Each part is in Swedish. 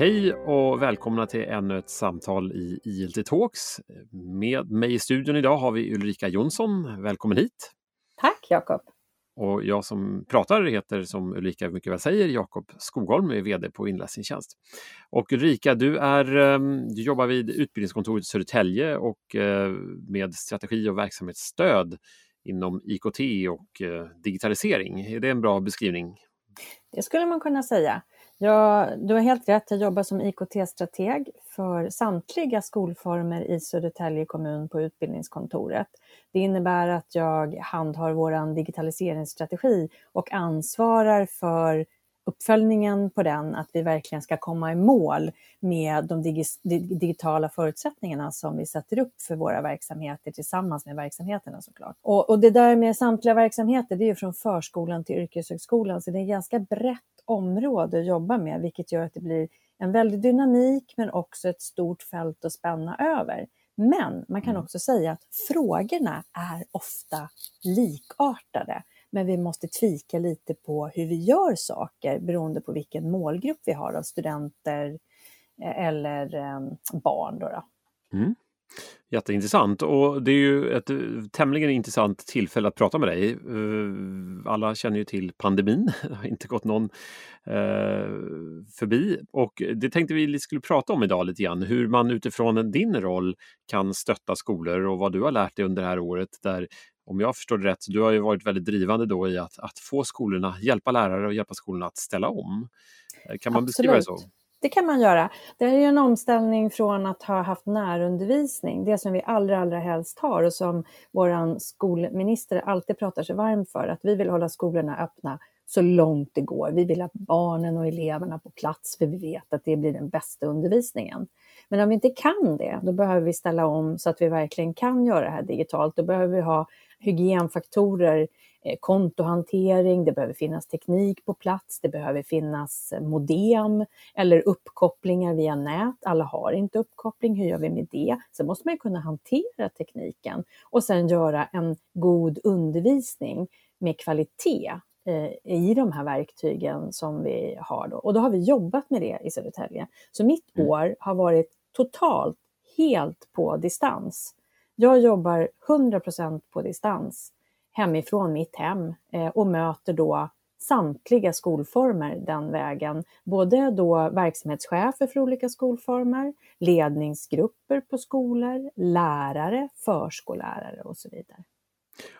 Hej och välkomna till ännu ett samtal i ILT Talks. Med mig i studion idag har vi Ulrika Jonsson. Välkommen hit! Tack Jakob! Och jag som pratar heter, som Ulrika mycket väl säger, Jakob Skogholm, är VD på Inläsningstjänst. Och Ulrika, du, är, ehm, du jobbar vid Utbildningskontoret Södertälje och eh, med strategi och verksamhetsstöd inom IKT och eh, digitalisering. Är det en bra beskrivning? Det skulle man kunna säga. Ja, du har helt rätt, jag jobbar som IKT-strateg för samtliga skolformer i Södertälje kommun på utbildningskontoret. Det innebär att jag handhar vår digitaliseringsstrategi och ansvarar för uppföljningen på den, att vi verkligen ska komma i mål med de digitala förutsättningarna som vi sätter upp för våra verksamheter tillsammans med verksamheterna såklart. Och, och det där med samtliga verksamheter, det är ju från förskolan till yrkeshögskolan, så det är ett ganska brett område att jobba med, vilket gör att det blir en väldig dynamik men också ett stort fält att spänna över. Men man kan mm. också säga att frågorna är ofta likartade men vi måste tvika lite på hur vi gör saker beroende på vilken målgrupp vi har av studenter eh, eller eh, barn. Då, då. Mm. Jätteintressant och det är ju ett eh, tämligen intressant tillfälle att prata med dig. Eh, alla känner ju till pandemin, det har inte gått någon eh, förbi och det tänkte vi skulle prata om idag lite grann, hur man utifrån din roll kan stötta skolor och vad du har lärt dig under det här året där om jag förstår det rätt, du har ju varit väldigt drivande då i att, att få skolorna, hjälpa lärare och hjälpa skolorna att ställa om. Kan man Absolut. beskriva det så? Det kan man göra. Det här är en omställning från att ha haft närundervisning, det som vi allra, allra helst har och som vår skolminister alltid pratar sig varm för, att vi vill hålla skolorna öppna så långt det går. Vi vill ha barnen och eleverna på plats för vi vet att det blir den bästa undervisningen. Men om vi inte kan det, då behöver vi ställa om så att vi verkligen kan göra det här digitalt. Då behöver vi ha hygienfaktorer, kontohantering, det behöver finnas teknik på plats, det behöver finnas eh, modem eller uppkopplingar via nät. Alla har inte uppkoppling, hur gör vi med det? Sen måste man kunna hantera tekniken och sen göra en god undervisning med kvalitet eh, i de här verktygen som vi har. Då. Och då har vi jobbat med det i Södertälje. Så mitt mm. år har varit totalt helt på distans. Jag jobbar 100% på distans hemifrån mitt hem eh, och möter då samtliga skolformer den vägen. Både då verksamhetschefer för olika skolformer, ledningsgrupper på skolor, lärare, förskollärare och så vidare.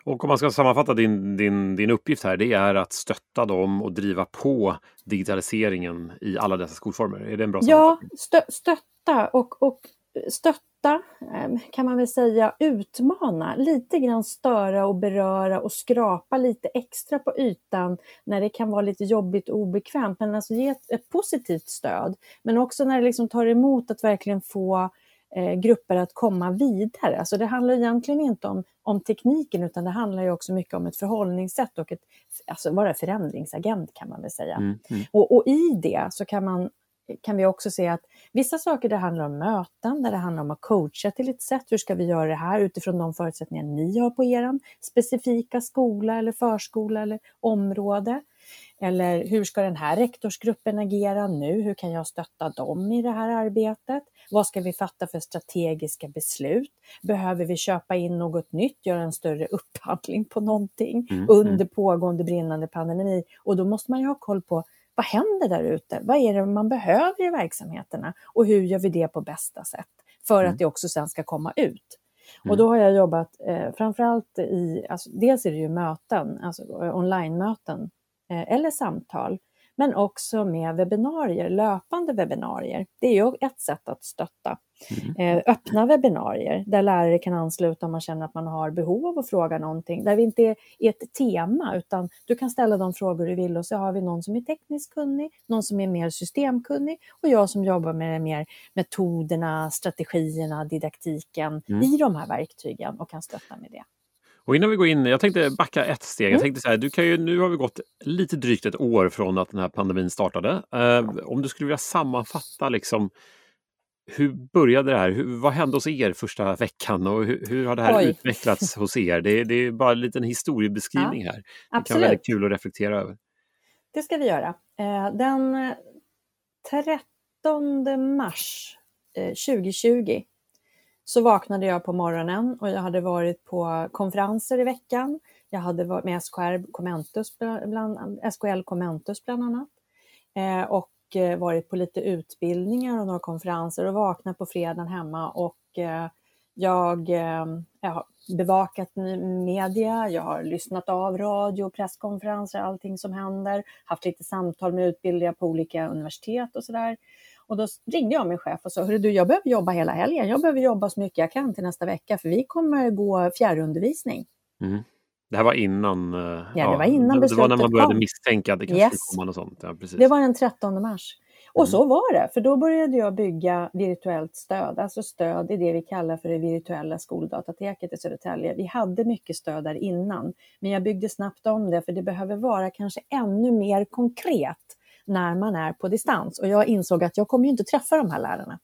Och om man ska sammanfatta din, din, din uppgift här, det är att stötta dem och driva på digitaliseringen i alla dessa skolformer. Är det en bra Ja, stö, stötta och, och stötta, ehm, kan man väl säga, utmana, lite grann störa och beröra och skrapa lite extra på ytan när det kan vara lite jobbigt och obekvämt, men alltså ge ett, ett positivt stöd. Men också när det liksom tar emot att verkligen få eh, grupper att komma vidare. Alltså det handlar egentligen inte om, om tekniken utan det handlar ju också mycket om ett förhållningssätt och ett, alltså vara förändringsagent kan man väl säga. Mm, mm. Och, och, i det så kan man kan vi också se att vissa saker det handlar om möten, där det handlar om att coacha till ett sätt. Hur ska vi göra det här utifrån de förutsättningar ni har på er specifika skola eller förskola eller område? Eller hur ska den här rektorsgruppen agera nu? Hur kan jag stötta dem i det här arbetet? Vad ska vi fatta för strategiska beslut? Behöver vi köpa in något nytt, göra en större upphandling på någonting mm, under mm. pågående brinnande pandemi? Och då måste man ju ha koll på vad händer där ute? Vad är det man behöver i verksamheterna? Och hur gör vi det på bästa sätt? För mm. att det också sen ska komma ut. Mm. Och då har jag jobbat eh, framförallt i, alltså, dels är det ju möten, alltså online-möten eh, eller samtal, men också med webbinarier, löpande webbinarier. Det är ju ett sätt att stötta. Mm. Eh, öppna webbinarier där lärare kan ansluta om man känner att man har behov av att fråga någonting. Där vi inte är ett tema utan du kan ställa de frågor du vill och så har vi någon som är tekniskt kunnig, någon som är mer systemkunnig och jag som jobbar med mer metoderna, strategierna, didaktiken mm. i de här verktygen och kan stötta med det. Och innan vi går in, jag tänkte backa ett steg. Mm. Jag tänkte så här, du kan ju, nu har vi gått lite drygt ett år från att den här pandemin startade. Eh, om du skulle vilja sammanfatta liksom, hur började det här? Hur, vad hände hos er första veckan och hur, hur har det här Oj. utvecklats hos er? Det, det, är bara en liten historiebeskrivning ja, här. Det absolut. kan vara väldigt kul att reflektera över. Det ska vi göra. Eh, den 13 mars eh, 2020 så vaknade jag på morgonen och jag hade varit på konferenser i veckan. Jag hade varit med SKR Commentus bland, SKL Commentus bland annat. Eh, och eh, varit på lite utbildningar och några konferenser och vaknat på fredagen hemma och eh, jag, eh, jag har bevakat media, jag har lyssnat av radio, presskonferenser, allting som händer, haft lite samtal med utbildningar på olika universitet och sådär. Och då ringde jag min chef och sa, du, jag behöver jobba hela helgen, jag behöver jobba så mycket jag kan till nästa vecka för vi kommer gå fjärrundervisning. Mm. Det här var innan? Ja, ja, det var innan beslutet Det var när man började kom. misstänka att det kanske Yes. skulle komma något sånt. Ja, precis. Det var den 13 mars. Och Mm. så var det, för då började jag bygga virtuellt stöd, alltså stöd i det vi kallar för det virtuella skoldatateket i Södertälje. Vi hade mycket stöd där innan, men jag byggde snabbt om det för det behöver vara kanske ännu mer konkret när man är på distans. Och jag insåg att jag kommer ju inte träffa de här lärarna.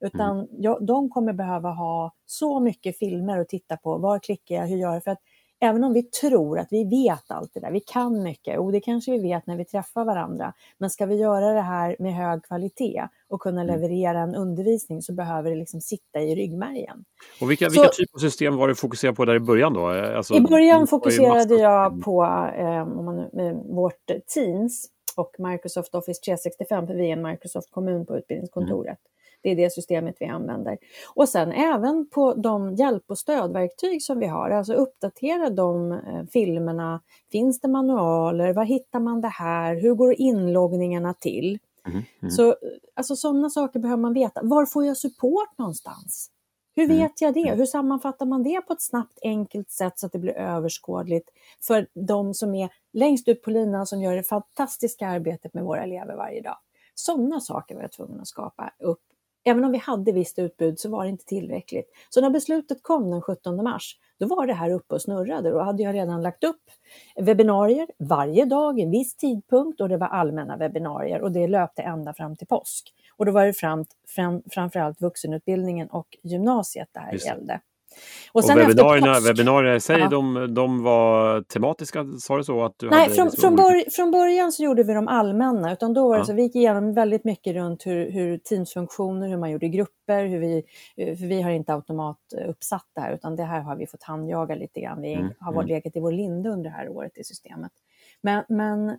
Utan jag, de kommer behöva ha så mycket filmer att titta på. Var klickar jag? Hur gör jag? För att även om vi tror att vi vet allt det där, vi kan mycket, och det kanske vi vet när vi träffar varandra, men ska vi göra det här med hög kvalitet och kunna leverera en undervisning så behöver det liksom sitta i ryggmärgen. Och vilka, vilka typer av system var du fokuserad på där i början då? Alltså, I början fokuserade jag på eh, man, vårt Teams och Microsoft Office 365, för vi är en Microsoft-kommun på utbildningskontoret. Det är det systemet vi använder. Och sen även på de hjälp och stödverktyg som vi har, alltså uppdatera de eh, filmerna. Finns det manualer? Var hittar man det här? Hur går inloggningarna till? Mm, mm. Så alltså, sådana saker behöver man veta. Var får jag support någonstans? Hur Mm. vet jag det? Hur sammanfattar man det på ett snabbt, enkelt sätt så att det blir överskådligt för de som är längst ut på linan som gör det fantastiska arbetet med våra elever varje dag? Sådana saker var jag tvungen att skapa upp. Även om vi hade visst utbud så var det inte tillräckligt. Så när beslutet kom den 17 mars, då var det här uppe och snurrade. Då hade jag redan lagt upp webbinarier varje dag, en viss tidpunkt och det var allmänna webbinarier och det löpte ända fram till påsk. Och då var det fram, fram, framförallt vuxenutbildningen och gymnasiet det här Just gällde. Och, sen efter webbinarierna, påsk- webbinarier i sig, Ja. de, de var tematiska, sa du så? Att du Nej, från, liksom från, bör, från början så gjorde vi de allmänna, utan då var det Ja. så vi gick igenom väldigt mycket runt hur, hur teamsfunktioner, hur man gjorde grupper, hur vi, eh, för vi har inte automat uppsatt det här, utan det här har vi fått handjaga lite grann. Vi Mm, har varit mm. legat i vår linda under det här året i systemet. Men, men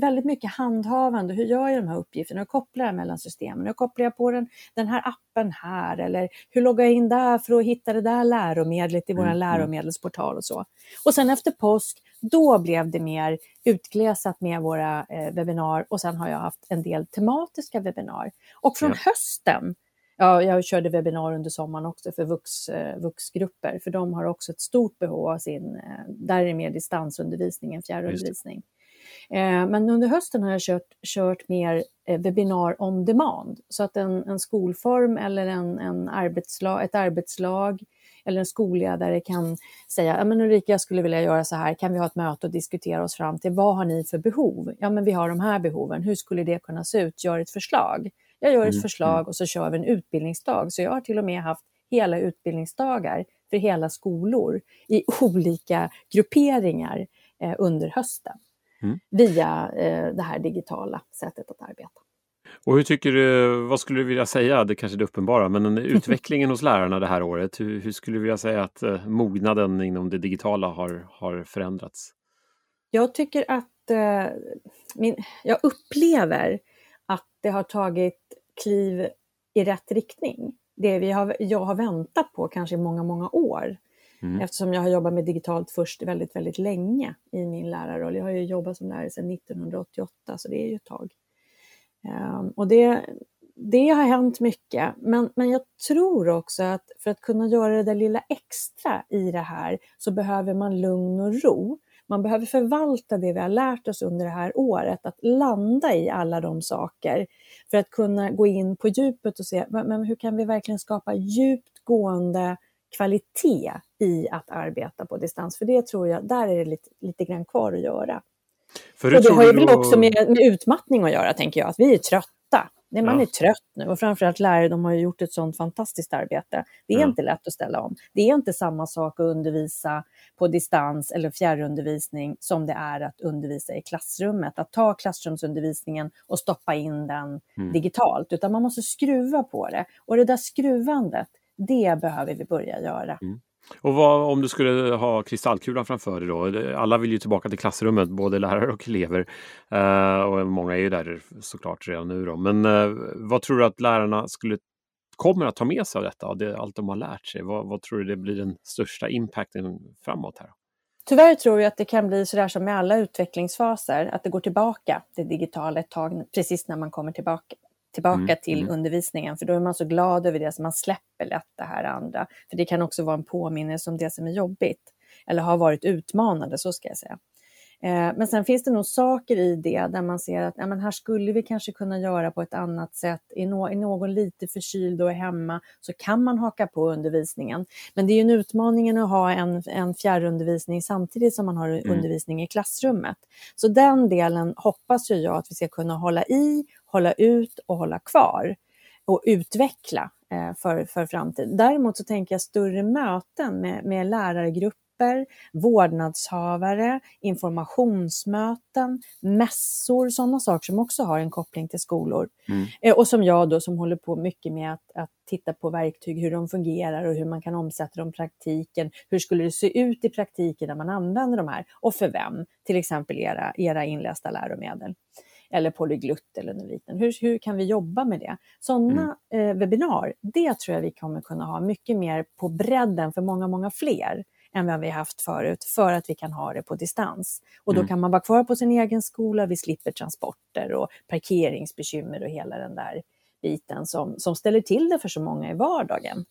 väldigt mycket handhavande, hur gör jag de här uppgifterna? Hur kopplar jag mellan systemen? Hur kopplar jag på den, den här appen här? Eller hur loggar jag in där för att hitta det där läromedlet i vår Mm, mm. läromedelsportal och så. Och sen efter påsk, då blev det mer utglesat med våra eh, webbinar och sen har jag haft en del tematiska webbinar. Och från Ja. hösten, ja, jag körde webbinar under sommaren också för vux, eh, vuxgrupper, för de har också ett stort behov av sin, eh, där är det mer distansundervisning än fjärrundervisning. Eh, Men under hösten har jag kört, kört mer eh, webbinar on demand, så att en, en skolform eller en, en arbetslag, ett arbetslag eller en skolledare kan säga, ja men Ulrika jag skulle vilja göra så här, kan vi ha ett möte och diskutera oss fram till vad har ni för behov? Ja men vi har de här behoven, hur skulle det kunna se ut? Gör ett förslag. Jag gör ett Mm, förslag och så kör vi en utbildningsdag. Så jag har till och med haft hela utbildningsdagar för hela skolor i olika grupperingar eh, under hösten Mm. via eh, det här digitala sättet att arbeta. Och hur tycker du, vad skulle du vilja säga, det kanske är det uppenbara, men utvecklingen hos lärarna det här året, hur, hur skulle du vilja säga att eh, mognaden inom det digitala har, har förändrats? Jag tycker att eh, min, jag upplever att det har tagit kliv i rätt riktning. Det vi har, jag har väntat på kanske i många, många år. Mm. Eftersom jag har jobbat med digitalt först väldigt, väldigt länge i min lärarroll. Jag har ju jobbat som lärare sedan 1988, så det är ju ett tag. Um, och det, det har hänt mycket, men, men jag tror också att för att kunna göra det där lilla extra i det här så behöver man lugn och ro. Man behöver förvalta det vi har lärt oss under det här året, att landa i alla de saker för att kunna gå in på djupet och se men hur kan vi verkligen skapa djupt gående kvalitet i att arbeta på distans. För det tror jag, där är det lite, lite grann kvar att göra. För hur Och det har ju väl också med, med utmattning att göra, tänker jag, att vi är trötta. Nej, man ja. är trött nu och framförallt lärare, de har ju gjort ett sånt fantastiskt arbete. Det är ja. inte lätt att ställa om. Det är inte samma sak att undervisa på distans eller fjärrundervisning som det är att undervisa i klassrummet. Att ta klassrumsundervisningen och stoppa in den mm. digitalt, utan man måste skruva på det. Och det där skruvandet, det behöver vi börja göra. Mm. Och vad, om du skulle ha kristallkulan framför dig då? Alla vill ju tillbaka till klassrummet, både lärare och elever. Uh, och många är ju där såklart redan nu då. Men uh, vad tror du att lärarna skulle kommer att ta med sig av detta, av det, allt de har lärt sig? Vad, vad, tror du det blir den största impacten framåt här? Tyvärr tror jag att det kan bli sådär som med alla utvecklingsfaser, att det går tillbaka, det digitala ett tag, precis när man kommer tillbaka tillbaka mm. till mm. undervisningen, för då är man så glad över det så man släpper lätt det här andra. För det kan också vara en påminnelse om det som är jobbigt, eller har varit utmanande, så ska jag säga. Eh, men sen finns det nog saker i det där man ser att ja, men här skulle vi kanske kunna göra på ett annat sätt. Är, no är någon lite förkyld och är hemma så kan man haka på undervisningen. Men det är ju en utmaning att ha en, en fjärrundervisning samtidigt som man har mm. undervisning i klassrummet. Så den delen hoppas jag att vi ska kunna hålla i, hålla ut och hålla kvar och utveckla eh, för, för framtiden. Däremot så tänker jag större möten med, med lärargrupper grupper, vårdnadshavare, informationsmöten, mässor, sådana saker som också har en koppling till skolor. Mm. Eh, och som jag då som håller på mycket med att, att titta på verktyg, hur de fungerar och hur man kan omsätta dem i praktiken. Hur skulle det se ut i praktiken när man använder de här och för vem? Till exempel era, era inlästa läromedel eller polyglutt eller något liknande. Hur, hur kan vi jobba med det? Sådana mm. eh, webbinar, det tror jag vi kommer kunna ha mycket mer på bredden för många, många fler än vad vi haft förut för att vi kan ha det på distans. Och då mm. kan man vara kvar på sin egen skola, vi slipper transporter och parkeringsbekymmer och hela den där biten som, som ställer till det för så många i vardagen.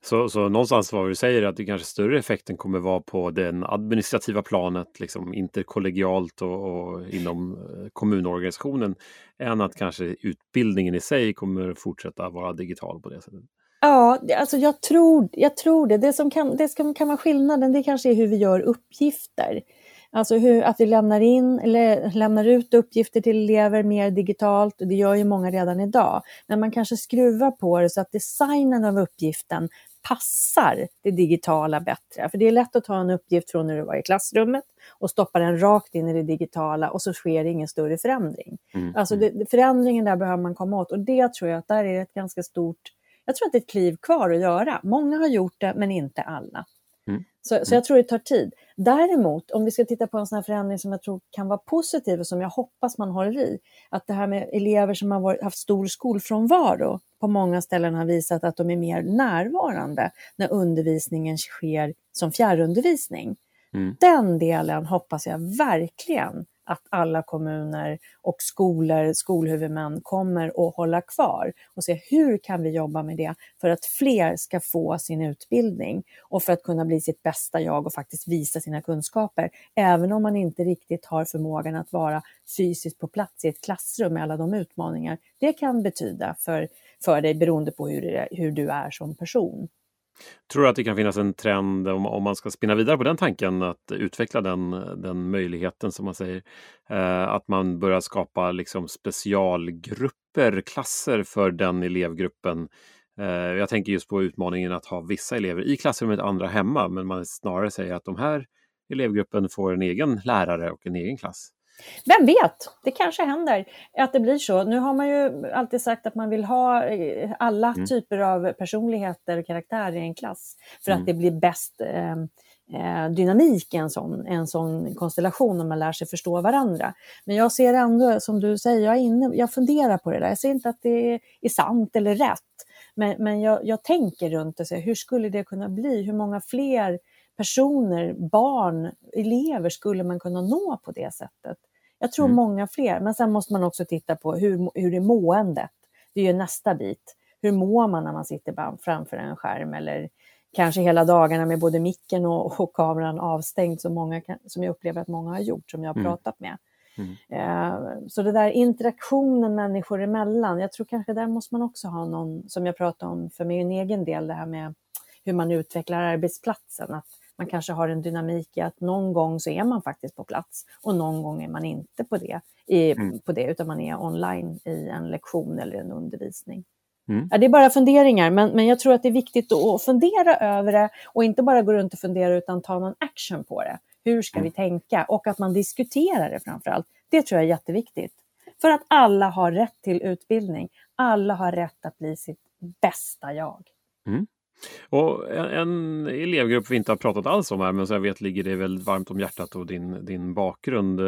Så, så någonstans vad du säger att det kanske större effekten kommer vara på den administrativa planet, liksom interkollegialt och, och inom eh, kommunorganisationen, än att kanske utbildningen i sig kommer fortsätta vara digital på det sättet. Ja, alltså jag tror, jag tror det. Det som, kan, det som kan vara skillnaden det kanske är hur vi gör uppgifter. Alltså hur, att vi lämnar in eller lämnar ut uppgifter till elever mer digitalt, och det gör ju många redan idag. Men man kanske skruvar på det så att designen av uppgiften passar det digitala bättre. För det är lätt att ta en uppgift från när du var i klassrummet och stoppa den rakt in i det digitala och så sker ingen större förändring. Mm. Alltså mm. det, förändringen där behöver man komma åt och det tror jag att där är ett ganska stort jag tror att det är ett kliv kvar att göra. Många har gjort det, men inte alla. Mm. Så, så jag tror det tar tid. Däremot, om vi ska titta på en sån här förändring som jag tror kan vara positiv och som jag hoppas man håller i, att det här med elever som har varit, haft stor skolfrånvaro på många ställen har visat att de är mer närvarande när undervisningen sker som fjärrundervisning. Mm. Den delen hoppas jag verkligen att alla kommuner och skolor, skolhuvudmän kommer att hålla kvar och se hur kan vi jobba med det för att fler ska få sin utbildning och för att kunna bli sitt bästa jag och faktiskt visa sina kunskaper. Även om man inte riktigt har förmågan att vara fysiskt på plats i ett klassrum med alla de utmaningar det kan betyda för, för dig beroende på hur, hur du är som person. Tror du att det kan finnas en trend om, om man ska spinna vidare på den tanken att utveckla den, den möjligheten som man säger. Eh, att man börjar skapa liksom specialgrupper, klasser för den elevgruppen. Eh, jag tänker just på utmaningen att ha vissa elever i klassrummet, andra hemma, men man snarare säger att de här elevgruppen får en egen lärare och en egen klass. Vem vet, det kanske händer att det blir så. Nu har man ju alltid sagt att man vill ha eh, alla mm. typer av personligheter och karaktärer i en klass för mm. att det blir bäst eh, eh, dynamik i en sån, en sån konstellation om man lär sig förstå varandra. Men jag ser ändå, som du säger, jag, inne, jag funderar på det där. Jag ser inte att det är sant eller rätt, men, men jag, jag tänker runt det. Hur skulle det kunna bli? Hur många fler personer, barn, elever skulle man kunna nå på det sättet? Jag tror mm. många fler, men sen måste man också titta på hur, hur är måendet? Det är ju nästa bit. Hur mår man när man sitter framför en skärm eller kanske hela dagarna med både micken och, och kameran avstängd som, många som jag upplever att många har gjort, som jag har mm. pratat med. Mm. Uh, så det där interaktionen människor emellan, jag tror kanske där måste man också ha någon, som jag pratade om för min egen del, det här med hur man utvecklar arbetsplatsen, att Man kanske har en dynamik i att någon gång så är man faktiskt på plats och någon gång är man inte på det, i, mm. på det utan man är online i en lektion eller en undervisning. Mm. Ja, det är bara funderingar, men, men jag tror att det är viktigt att fundera över det och inte bara gå runt och fundera utan ta någon action på det. Hur ska vi tänka? Och att man diskuterar det framför allt. Det tror jag är jätteviktigt. För att alla har rätt till utbildning. Alla har rätt att bli sitt bästa jag. Mm. Och en, en, elevgrupp vi inte har pratat alls om här, men som jag vet ligger dig väldigt varmt om hjärtat och din, din bakgrund.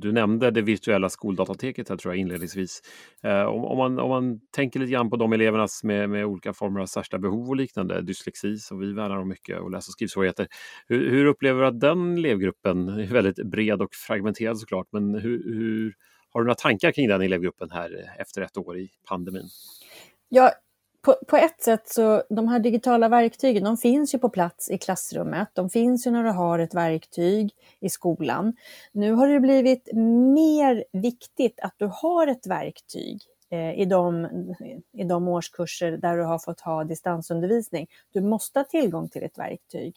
Du nämnde det virtuella skoldatateket här, tror jag inledningsvis. Eh, om, om, man, om man tänker lite grann på de eleverna med, med olika former av särskilda behov och liknande, dyslexi som vi värnar om mycket och läs och skrivsvårigheter. Hur, hur upplever du att den elevgruppen, är väldigt bred och fragmenterad såklart, men hur, hur har du några tankar kring den elevgruppen här efter ett år i pandemin? Ja, på, på, ett sätt så, de här digitala verktygen, de finns ju på plats i klassrummet. De finns ju när du har ett verktyg i skolan. Nu har det blivit mer viktigt att du har ett verktyg eh, i, de, i de årskurser där du har fått ha distansundervisning. Du måste ha tillgång till ett verktyg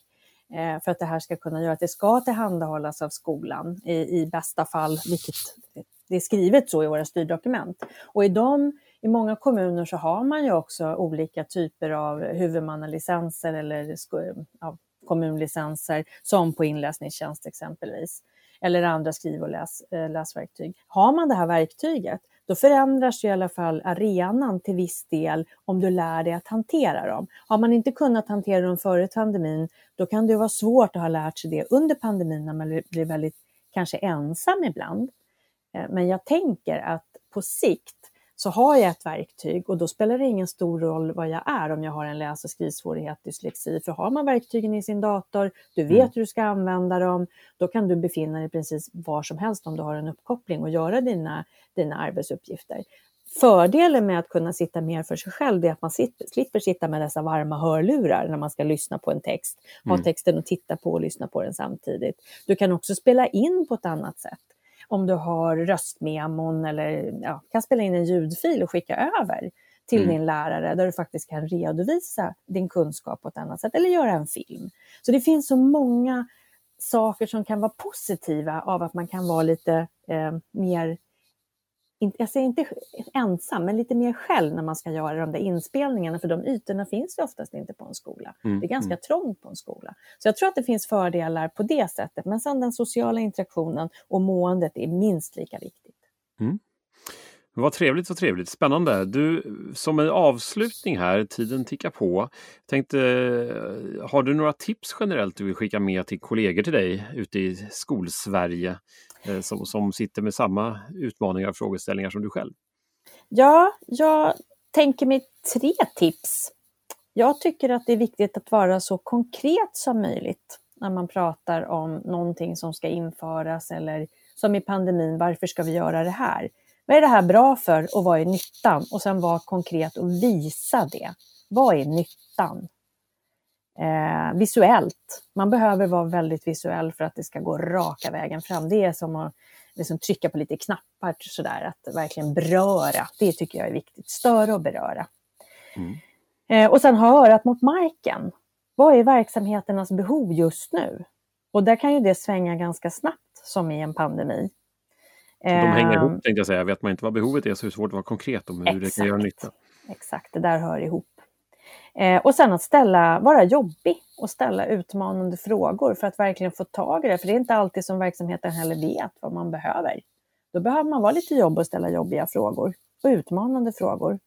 eh, för att det här ska kunna göra att det ska tillhandahållas av skolan i, i bästa fall, vilket det är skrivet så i våra styrdokument. Och i de i många kommuner så har man ju också olika typer av huvudmannalicenser eller ja, kommunlicenser som på inläsningstjänst exempelvis. Eller andra skriv och läs, eh, läsverktyg. Har man det här verktyget, då förändras ju i alla fall arenan till viss del om du lär dig att hantera dem. Har man inte kunnat hantera dem före pandemin, då kan det vara svårt att ha lärt sig det under pandemin när man blir väldigt kanske ensam ibland. Eh, men jag tänker att på sikt så har jag ett verktyg och då spelar det ingen stor roll vad jag är om jag har en läs och skrivsvårighet, dyslexi. För har man verktygen i sin dator, du vet mm. hur du ska använda dem, då kan du befinna dig precis var som helst om du har en uppkoppling och göra dina, dina arbetsuppgifter. Fördelen med att kunna sitta mer för sig själv är att man sitter, slipper sitta med dessa varma hörlurar när man ska lyssna på en text, ha mm. texten och titta på och lyssna på den samtidigt. Du kan också spela in på ett annat sätt om du har röstmemon eller ja, kan spela in en ljudfil och skicka över till mm. din lärare där du faktiskt kan redovisa din kunskap på ett annat sätt eller göra en film. Så det finns så många saker som kan vara positiva av att man kan vara lite eh, mer jag säger inte ensam, men lite mer själv när man ska göra de där inspelningarna, för de ytorna finns ju oftast inte på en skola. Mm. Det är ganska mm. trångt på en skola. Så jag tror att det finns fördelar på det sättet, men sen den sociala interaktionen och måendet är minst lika viktigt. Mm. Vad trevligt, vad trevligt. Spännande. Du, som en avslutning här, tiden tickar på. Tänkte, eh, har du några tips generellt du vill skicka med till kollegor till dig ute i Skolsverige Eh, som, som sitter med samma utmaningar och frågeställningar som du själv? Ja, jag tänker mig tre tips. Jag tycker att det är viktigt att vara så konkret som möjligt när man pratar om någonting som ska införas eller som i pandemin, varför ska vi göra det här? Vad är det här bra för och vad är nyttan? Och sen vara konkret och visa det. Vad är nyttan? eh, visuellt. Man behöver vara väldigt visuell för att det ska gå raka vägen fram. Det är som att liksom trycka på lite knappar sådär, att verkligen beröra. Det tycker jag är viktigt. Störa och beröra. Mm. Eh, och sen ha örat mot marken. Vad är verksamheternas behov just nu? Och där kan ju det svänga ganska snabbt, som i en pandemi. De hänger ihop, ehm. tänkte jag säga. Vet man inte vad behovet är så är det svårt att vara konkret om hur Exakt. det kan göra nytta. Exakt, det där hör ihop. Eh, och sen att ställa, vara jobbig och ställa utmanande frågor för att verkligen få tag i det. För det är inte alltid som verksamheten heller vet vad man behöver. Då behöver man vara lite jobb och ställa jobbiga frågor och utmanande frågor.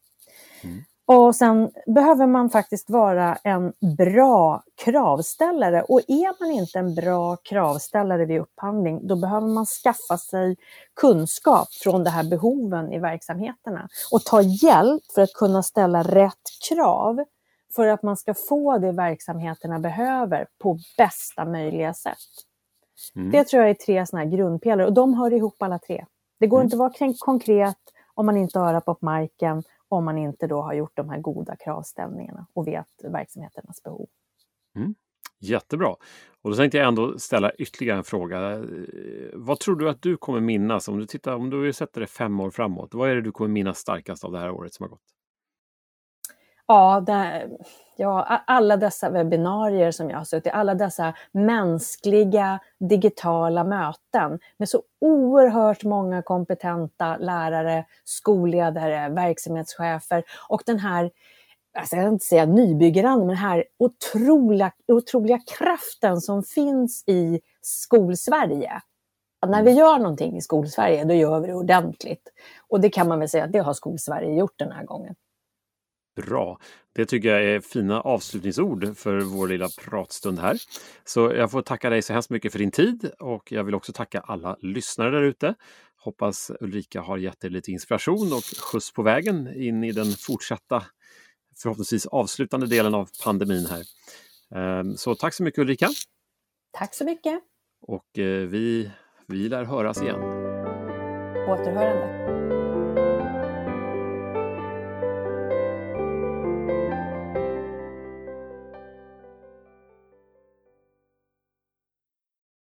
Mm. Och sen behöver man faktiskt vara en bra kravställare. Och är man inte en bra kravställare vid upphandling, då behöver man skaffa sig kunskap från de här behoven i verksamheterna och ta hjälp för att kunna ställa rätt krav för att man ska få det verksamheterna behöver på bästa möjliga sätt. Mm. Det tror jag är tre såna grundpelare och de hör ihop alla tre. Det går mm. inte att vara konkret om man inte har på marken, om man inte då har gjort de här goda kravställningarna och vet verksamheternas behov. Mm. Jättebra. Och då tänkte jag ändå ställa ytterligare en fråga. Eh, vad tror du att du kommer minnas om du tittar, om du sätter det fem år framåt? Vad är det du kommer minnas starkast av det här året som har gått? Ja, det, ja, alla dessa webbinarier som jag har suttit alla dessa mänskliga digitala möten med så oerhört många kompetenta lärare, skolledare, verksamhetschefer och den här alltså jag ska inte säga nybyggaranda, men den här otroliga, otroliga kraften som finns i Skolsverige. Att när vi mm. gör någonting i Skolsverige, då gör vi det ordentligt. Och det kan man väl säga att det har Skolsverige gjort den här gången. Bra. Det tycker jag är fina avslutningsord för vår lilla pratstund här. Så jag får tacka dig så hemskt mycket för din tid och jag vill också tacka alla lyssnare där ute. Hoppas Ulrika har gett er lite inspiration och skjuts på vägen in i den fortsatta, förhoppningsvis avslutande delen av pandemin här. Ehm, så tack så mycket Ulrika! Tack så mycket! Och eh, vi, vi lär höras igen. Återhörande.